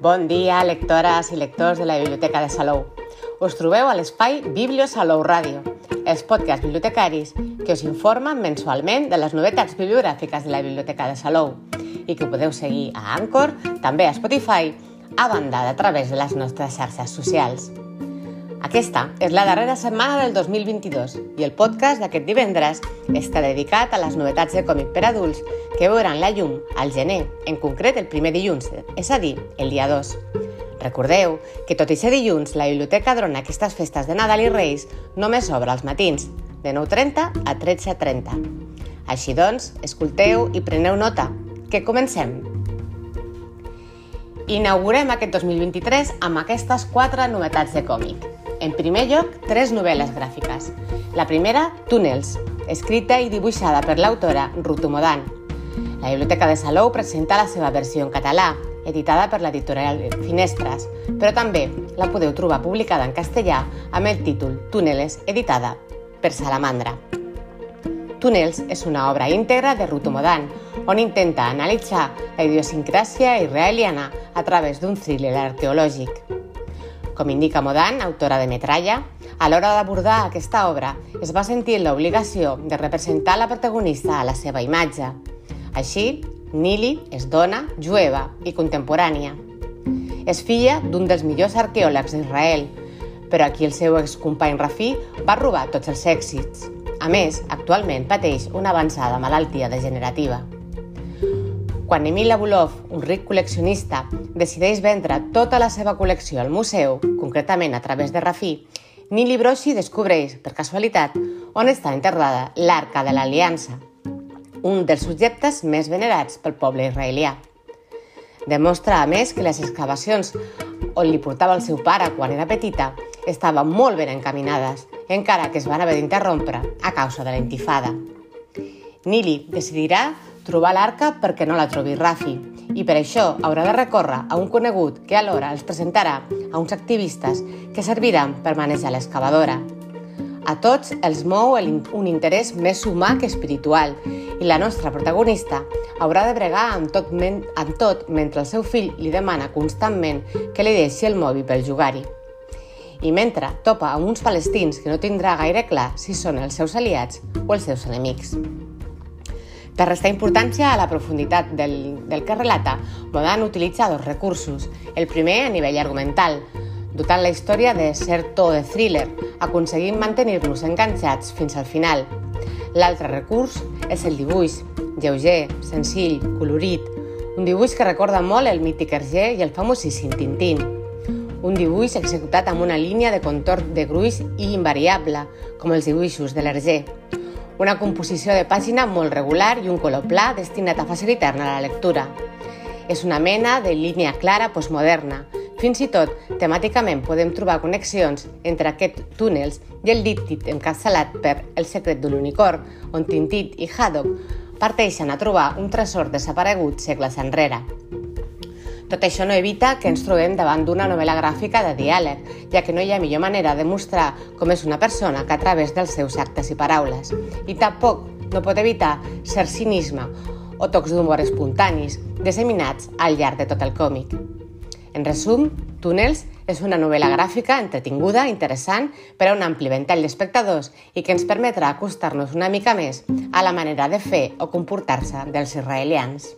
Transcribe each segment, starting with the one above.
Bon dia, lectores i lectors de la Biblioteca de Salou. Us trobeu a l'espai Biblio Salou Ràdio, els podcasts bibliotecaris que us informen mensualment de les novetats bibliogràfiques de la Biblioteca de Salou i que podeu seguir a Anchor, també a Spotify, a banda de través de les nostres xarxes socials. Aquesta és la darrera setmana del 2022 i el podcast d'aquest divendres està dedicat a les novetats de còmic per adults que veuran la llum al gener, en concret el primer dilluns, és a dir, el dia 2. Recordeu que tot i ser dilluns, la biblioteca durant aquestes festes de Nadal i Reis només obre als matins, de 9.30 a 13.30. Així doncs, escolteu i preneu nota, que comencem! Inaugurem aquest 2023 amb aquestes quatre novetats de còmic. En primer lloc, tres novel·les gràfiques. La primera, Túnels, escrita i dibuixada per l'autora Ruth Modan. La Biblioteca de Salou presenta la seva versió en català, editada per l'editorial Finestres, però també la podeu trobar publicada en castellà amb el títol Túneles, editada per Salamandra. Túnels és una obra íntegra de Ruth Modan, on intenta analitzar la idiosincràsia israeliana a través d'un thriller arqueològic. Com indica Modan, autora de Metralla, a l'hora d'abordar aquesta obra es va sentir l'obligació de representar la protagonista a la seva imatge. Així, Nili és dona, jueva i contemporània. És filla d'un dels millors arqueòlegs d'Israel, però aquí el seu excompany Rafí va robar tots els èxits. A més, actualment pateix una avançada malaltia degenerativa. Quan Emil Abulov, un ric col·leccionista, decideix vendre tota la seva col·lecció al museu, concretament a través de Rafí, Nili Broshi descobreix, per casualitat, on està enterrada l'Arca de l'Aliança, un dels subjectes més venerats pel poble israelià. Demostra, a més, que les excavacions on li portava el seu pare quan era petita estaven molt ben encaminades, encara que es van haver d'interrompre a causa de la intifada. Nili decidirà trobar l'arca perquè no la trobi Rafi i per això haurà de recórrer a un conegut que alhora els presentarà a uns activistes que serviran per manejar l'excavadora. A tots els mou un interès més humà que espiritual i la nostra protagonista haurà de bregar amb tot, amb tot mentre el seu fill li demana constantment que li deixi el mòbil per jugar-hi. I mentre topa amb uns palestins que no tindrà gaire clar si són els seus aliats o els seus enemics. Per restar importància a la profunditat del, del que relata, Modan utilitza dos recursos. El primer a nivell argumental, dotant la història de cert to de thriller, aconseguint mantenir-nos enganxats fins al final. L'altre recurs és el dibuix, lleuger, senzill, colorit, un dibuix que recorda molt el mític Hergé i el famosíssim Tintín. Un dibuix executat amb una línia de contorn de gruix i invariable, com els dibuixos de l'Hergé una composició de pàgina molt regular i un color pla destinat a facilitar-ne la lectura. És una mena de línia clara postmoderna. Fins i tot, temàticament podem trobar connexions entre aquests túnels i el díptit encapçalat per El secret de l'unicorn, on Tintit i Haddock parteixen a trobar un tresor desaparegut segles enrere. Tot això no evita que ens trobem davant d'una novel·la gràfica de diàleg, ja que no hi ha millor manera de mostrar com és una persona que a través dels seus actes i paraules. I tampoc no pot evitar cert cinisme o tocs d'humor espontanis disseminats al llarg de tot el còmic. En resum, Túnels és una novel·la gràfica entretinguda, interessant per a un ampli ventall d'espectadors i que ens permetrà acostar-nos una mica més a la manera de fer o comportar-se dels israelians.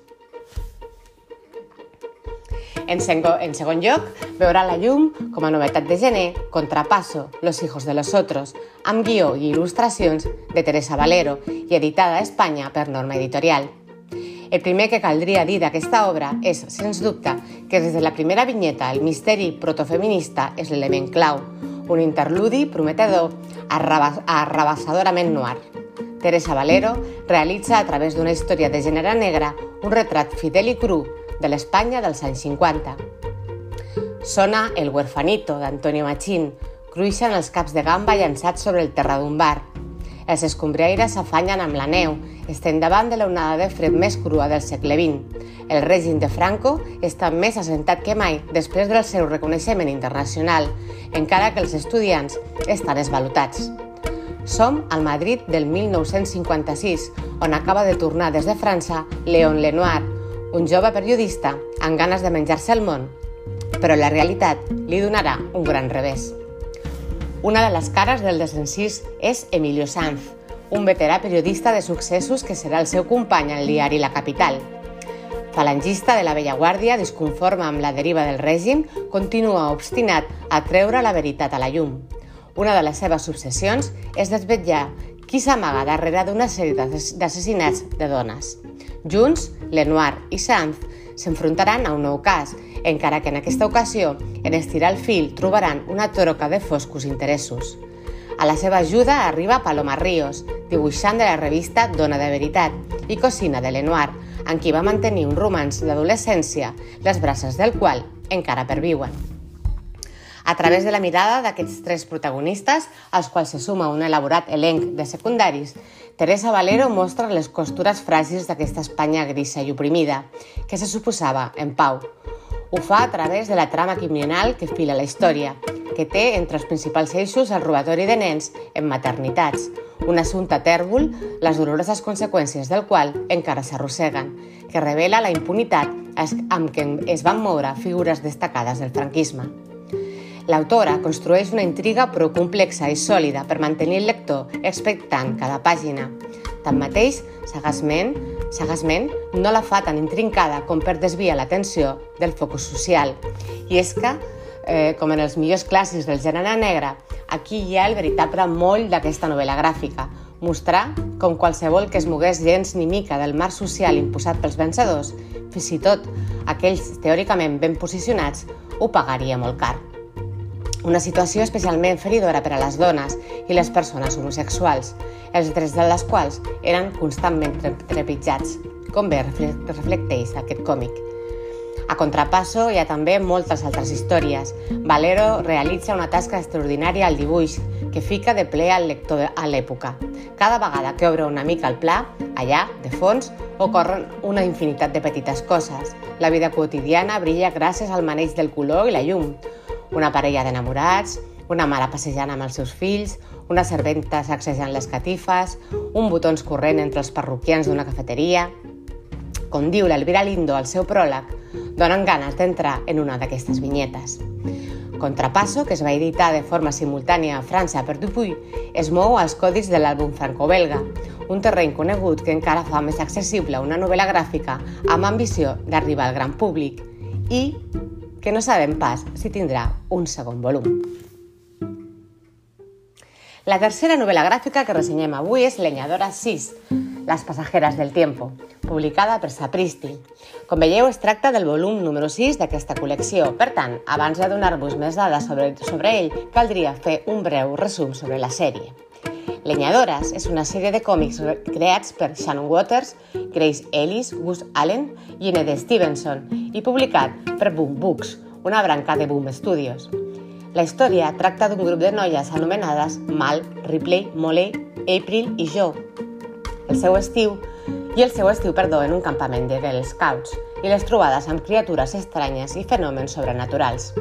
En, sengo, en segon lloc, veurà la llum com a novetat de gener Contrapasso, Los hijos de los otros, amb guió i il·lustracions de Teresa Valero i editada a Espanya per Norma Editorial. El primer que caldria dir d'aquesta obra és, sens dubte, que des de la primera vinyeta el misteri protofeminista és l'element clau, un interludi prometedor arrabassadorament noir. Teresa Valero realitza a través d'una història de gènere negre un retrat fidel i cru de l'Espanya dels anys 50. Sona El huerfanito d'Antonio Machín, cruixen els caps de gamba llançats sobre el terra d'un bar. Els escombriaires s'afanyen amb la neu, estem davant de l'onada de fred més crua del segle XX. El règim de Franco està més assentat que mai després del seu reconeixement internacional, encara que els estudiants estan esvalutats. Som al Madrid del 1956, on acaba de tornar des de França Léon Lenoir, un jove periodista amb ganes de menjar-se el món però la realitat li donarà un gran revés. Una de les cares del desencís és Emilio Sanz, un veterà periodista de successos que serà el seu company al diari La Capital. Falangista de la vella guàrdia, disconforme amb la deriva del règim, continua obstinat a treure la veritat a la llum. Una de les seves obsessions és desvetllar qui s'amaga darrere d'una sèrie d'assassinats de dones. Junts, Lenoir i Sanz s'enfrontaran a un nou cas, encara que en aquesta ocasió, en estirar el fil, trobaran una troca de foscos interessos. A la seva ajuda arriba Paloma Ríos, dibuixant de la revista Dona de Veritat i cosina de Lenoir, en qui va mantenir un romans d'adolescència, les braces del qual encara perviuen. A través de la mirada d'aquests tres protagonistes, als quals se suma un elaborat elenc de secundaris, Teresa Valero mostra les costures fràgils d'aquesta Espanya grisa i oprimida, que se suposava en pau. Ho fa a través de la trama criminal que fila la història, que té entre els principals eixos el robatori de nens en maternitats, un assumpte tèrbol, les doloroses conseqüències del qual encara s'arrosseguen, que revela la impunitat amb què es van moure figures destacades del franquisme. L'autora construeix una intriga prou complexa i sòlida per mantenir el lector expectant cada pàgina. Tanmateix, sagaçment, sagaçment no la fa tan intrincada com per desviar l'atenció del focus social. I és que, eh, com en els millors clàssics del gènere negre, aquí hi ha el veritable moll d'aquesta novel·la gràfica, mostrar com qualsevol que es mogués gens ni mica del mar social imposat pels vencedors, fins i tot aquells teòricament ben posicionats, ho pagaria molt car. Una situació especialment feridora per a les dones i les persones homosexuals, els drets de les quals eren constantment trepitjats, com bé reflecteix aquest còmic. A contrapasso hi ha també moltes altres històries. Valero realitza una tasca extraordinària al dibuix, que fica de ple al lector a l'època. Cada vegada que obre una mica el pla, allà, de fons, ocorren una infinitat de petites coses. La vida quotidiana brilla gràcies al maneig del color i la llum, una parella d'enamorats, una mare passejant amb els seus fills, una serventa sacsejant les catifes, un botons corrent entre els parroquians d'una cafeteria... Com diu l'Elvira Lindo al seu pròleg, donen ganes d'entrar en una d'aquestes vinyetes. Contrapasso, que es va editar de forma simultània a França per Dupuy, es mou als codis de l'àlbum franco-belga, un terreny conegut que encara fa més accessible una novel·la gràfica amb ambició d'arribar al gran públic i que no sabem pas si tindrà un segon volum. La tercera novel·la gràfica que ressenyem avui és Leñadora 6, Les passajeres del tiempo, publicada per Sapristi. Com veieu, es tracta del volum número 6 d'aquesta col·lecció. Per tant, abans de donar-vos més dades sobre, sobre ell, caldria fer un breu resum sobre la sèrie. Leñadores és una sèrie de còmics creats per Shannon Waters, Grace Ellis, Gus Allen i N.D. Stevenson i publicat per Boom Books, una branca de Boom Studios. La història tracta d'un grup de noies anomenades Mal, Ripley, Molly, April i Joe. El seu estiu i el seu estiu, perdó, en un campament de Girl Scouts i les trobades amb criatures estranyes i fenòmens sobrenaturals.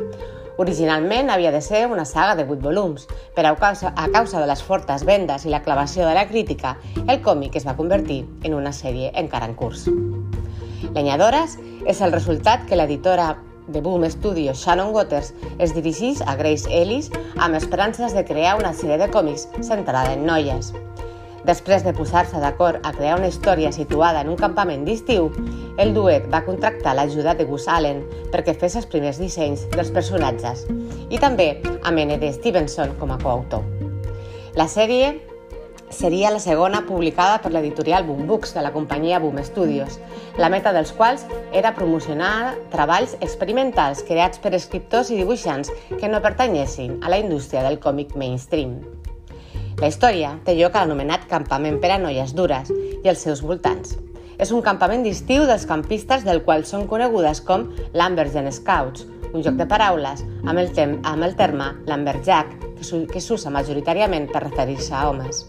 Originalment havia de ser una saga de 8 volums, però a causa, a causa de les fortes vendes i la clavació de la crítica, el còmic es va convertir en una sèrie encara en curs. Lenyadores és el resultat que l'editora de Boom Studios Shannon Waters es dirigís a Grace Ellis amb esperances de crear una sèrie de còmics centrada en noies. Després de posar-se d'acord a crear una història situada en un campament d'estiu, el duet va contractar l'ajuda de Gus Allen perquè fes els primers dissenys dels personatges i també amb N.D. Stevenson com a coautor. La sèrie seria la segona publicada per l'editorial Boom Books de la companyia Boom Studios, la meta dels quals era promocionar treballs experimentals creats per escriptors i dibuixants que no pertanyessin a la indústria del còmic mainstream. La història té lloc a l'anomenat campament per a noies dures i els seus voltants. És un campament d'estiu dels campistes del qual són conegudes com Lambergen Scouts, un joc de paraules amb el, tem amb el terme Lamberjack, que s'usa majoritàriament per referir-se a homes.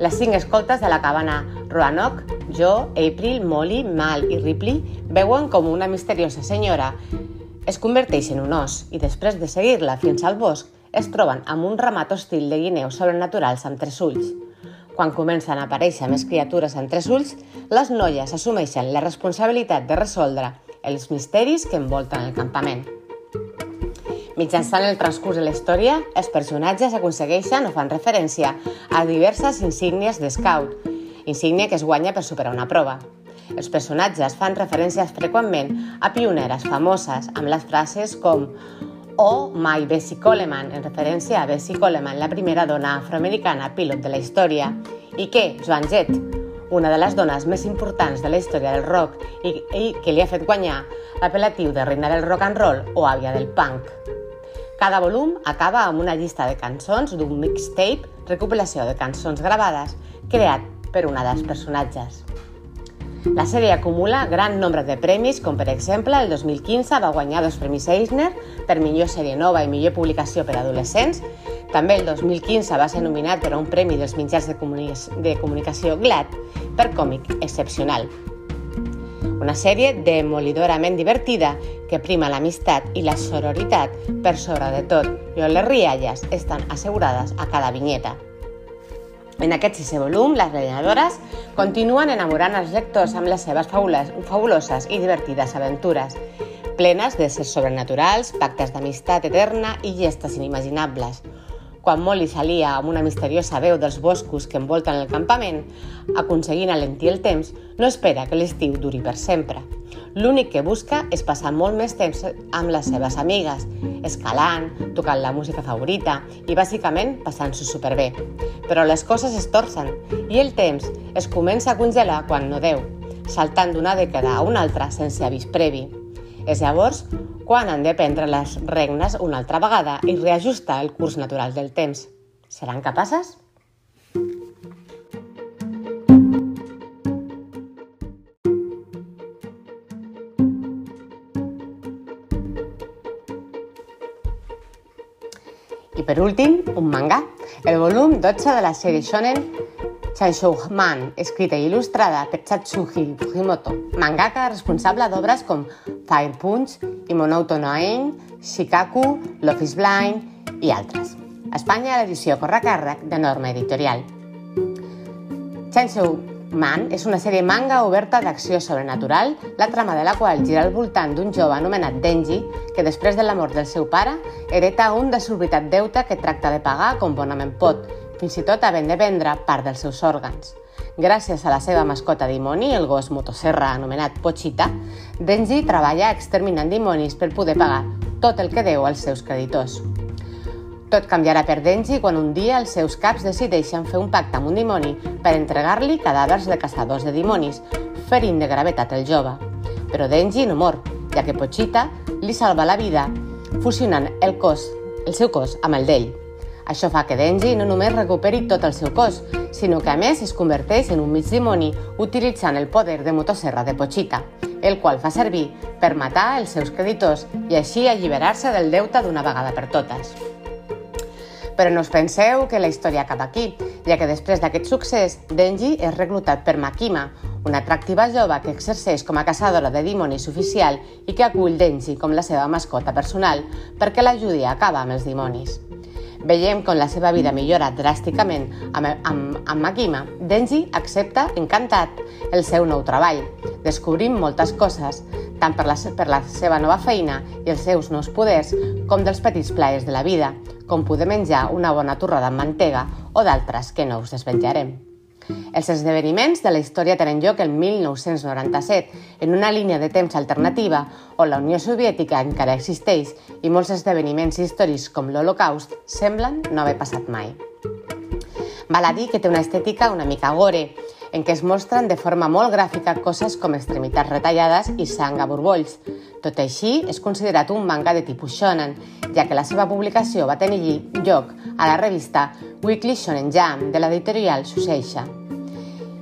Les cinc escoltes de la cabana Roanoke, Jo, April, Molly, Mal i Ripley veuen com una misteriosa senyora es converteix en un os i després de seguir-la fins al bosc es troben amb un ramat hostil de guineus sobrenaturals amb tres ulls. Quan comencen a aparèixer més criatures amb tres ulls, les noies assumeixen la responsabilitat de resoldre els misteris que envolten el campament. Mitjançant el transcurs de la història, els personatges aconsegueixen o fan referència a diverses insígnies d'Scout, insígnia que es guanya per superar una prova. Els personatges fan referències freqüentment a pioneres famoses amb les frases com o My Bessie Coleman, en referència a Bessie Coleman, la primera dona afroamericana pilot de la història, i que Joan Jett, una de les dones més importants de la història del rock i, i que li ha fet guanyar l'apel·latiu de reina del rock and roll o àvia del punk. Cada volum acaba amb una llista de cançons d'un mixtape, recopilació de cançons gravades, creat per una dels personatges. La sèrie acumula gran nombre de premis, com per exemple el 2015 va guanyar dos premis Eisner per millor sèrie nova i millor publicació per a adolescents. També el 2015 va ser nominat per a un premi dels mitjans de, comunicació, de comunicació GLAD per còmic excepcional. Una sèrie demolidorament divertida que prima l'amistat i la sororitat per sobre de tot i on les rialles estan assegurades a cada vinyeta. En aquest sisè volum, les renyadores continuen enamorant els lectors amb les seves fabuloses i divertides aventures, plenes de sers sobrenaturals, pactes d'amistat eterna i gestes inimaginables. Quan Molly s'alia amb una misteriosa veu dels boscos que envolten el campament, aconseguint alentir el temps, no espera que l'estiu duri per sempre. L'únic que busca és passar molt més temps amb les seves amigues, escalant, tocant la música favorita i bàsicament passant-s'ho superbé. Però les coses es torcen i el temps es comença a congelar quan no deu, saltant d'una dècada a una altra sense avís previ. És llavors quan han de prendre les regnes una altra vegada i reajustar el curs natural del temps. Seran capaces? I per últim, un manga, el volum 12 de la sèrie shonen Chainsaw Man, escrita i il·lustrada per Chatsuhi Fujimoto, mangaka responsable d'obres com Fire Punch, Imonoto no Ain, Shikaku, Love is Blind i altres. A Espanya l'edició corre càrrec de Norma Editorial. Chainsaw Man és una sèrie manga oberta d'acció sobrenatural, la trama de la qual gira al voltant d'un jove anomenat Denji, que després de la mort del seu pare hereta un desorbitat deute que tracta de pagar com bonament pot, fins i tot havent de vendre part dels seus òrgans. Gràcies a la seva mascota dimoni, el gos motosserra anomenat Pochita, Denji treballa exterminant dimonis per poder pagar tot el que deu als seus creditors. Tot canviarà per Denji quan un dia els seus caps decideixen fer un pacte amb un dimoni per entregar-li cadàvers de caçadors de dimonis, ferint de gravetat el jove. Però Denji no mor, ja que Pochita li salva la vida fusionant el cos, el seu cos amb el d'ell. Això fa que Denji no només recuperi tot el seu cos, sinó que a més es converteix en un mig dimoni utilitzant el poder de motosserra de Pochita, el qual fa servir per matar els seus creditors i així alliberar-se del deute d'una vegada per totes. Però no us penseu que la història acaba aquí, ja que després d'aquest succés, Denji és reclutat per Makima, una atractiva jove que exerceix com a caçadora de dimonis oficial i que acull Denji com la seva mascota personal perquè l'ajudi a acabar amb els dimonis. Veiem com la seva vida millora dràsticament amb, amb, amb Makima. Denji accepta, encantat, el seu nou treball. Descobrim moltes coses, tant per la, per la seva nova feina i els seus nous poders, com dels petits plaers de la vida, com poder menjar una bona torrada amb mantega o d'altres que no us desvetjarem. Els esdeveniments de la història tenen lloc el 1997, en una línia de temps alternativa on la Unió Soviètica encara existeix i molts esdeveniments històrics com l'Holocaust semblen no haver passat mai. Val a dir que té una estètica una mica gore, en què es mostren de forma molt gràfica coses com extremitats retallades i sang a borbolls. Tot així, és considerat un manga de tipus shonen, ja que la seva publicació va tenir lloc a la revista Weekly Shonen Jam de l'editorial Shuseisha.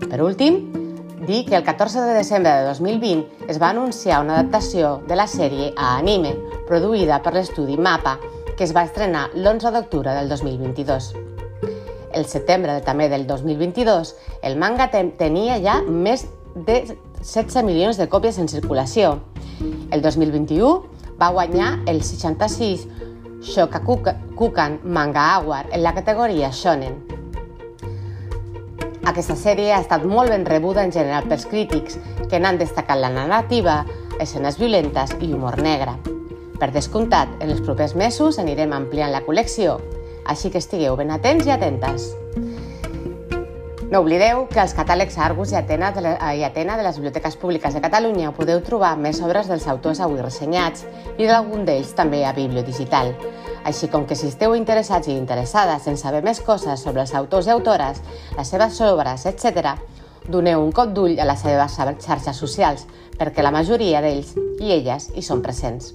Per últim, dir que el 14 de desembre de 2020 es va anunciar una adaptació de la sèrie a anime produïda per l'estudi MAPA, que es va estrenar l'11 d'octubre del 2022 el setembre també del 2022, el manga tenia ja més de 16 milions de còpies en circulació. El 2021 va guanyar el 66 Shokakukan Manga Award en la categoria Shonen. Aquesta sèrie ha estat molt ben rebuda en general pels crítics, que n'han destacat la narrativa, escenes violentes i humor negre. Per descomptat, en els propers mesos anirem ampliant la col·lecció, així que estigueu ben atents i atentes. No oblideu que als catàlegs Argus i Atena, de, la, i Atena de les Biblioteques Públiques de Catalunya podeu trobar més obres dels autors avui ressenyats i d'algun d'ells també a Bibliodigital. Així com que si esteu interessats i interessades en saber més coses sobre els autors i autores, les seves obres, etc., doneu un cop d'ull a les seves xarxes socials, perquè la majoria d'ells i elles hi són presents.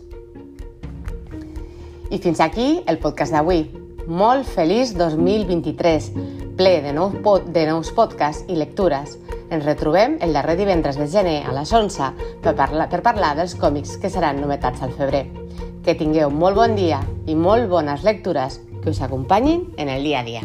I fins aquí el podcast d'avui. Molt feliç 2023! ple de nous, pod de nous podcasts i lectures. Ens retrobem el darrer divendres de gener a les 11 per parlar, per parlar dels còmics que seran novetats al febrer. Que tingueu molt bon dia i molt bones lectures que us acompanyin en el dia a dia.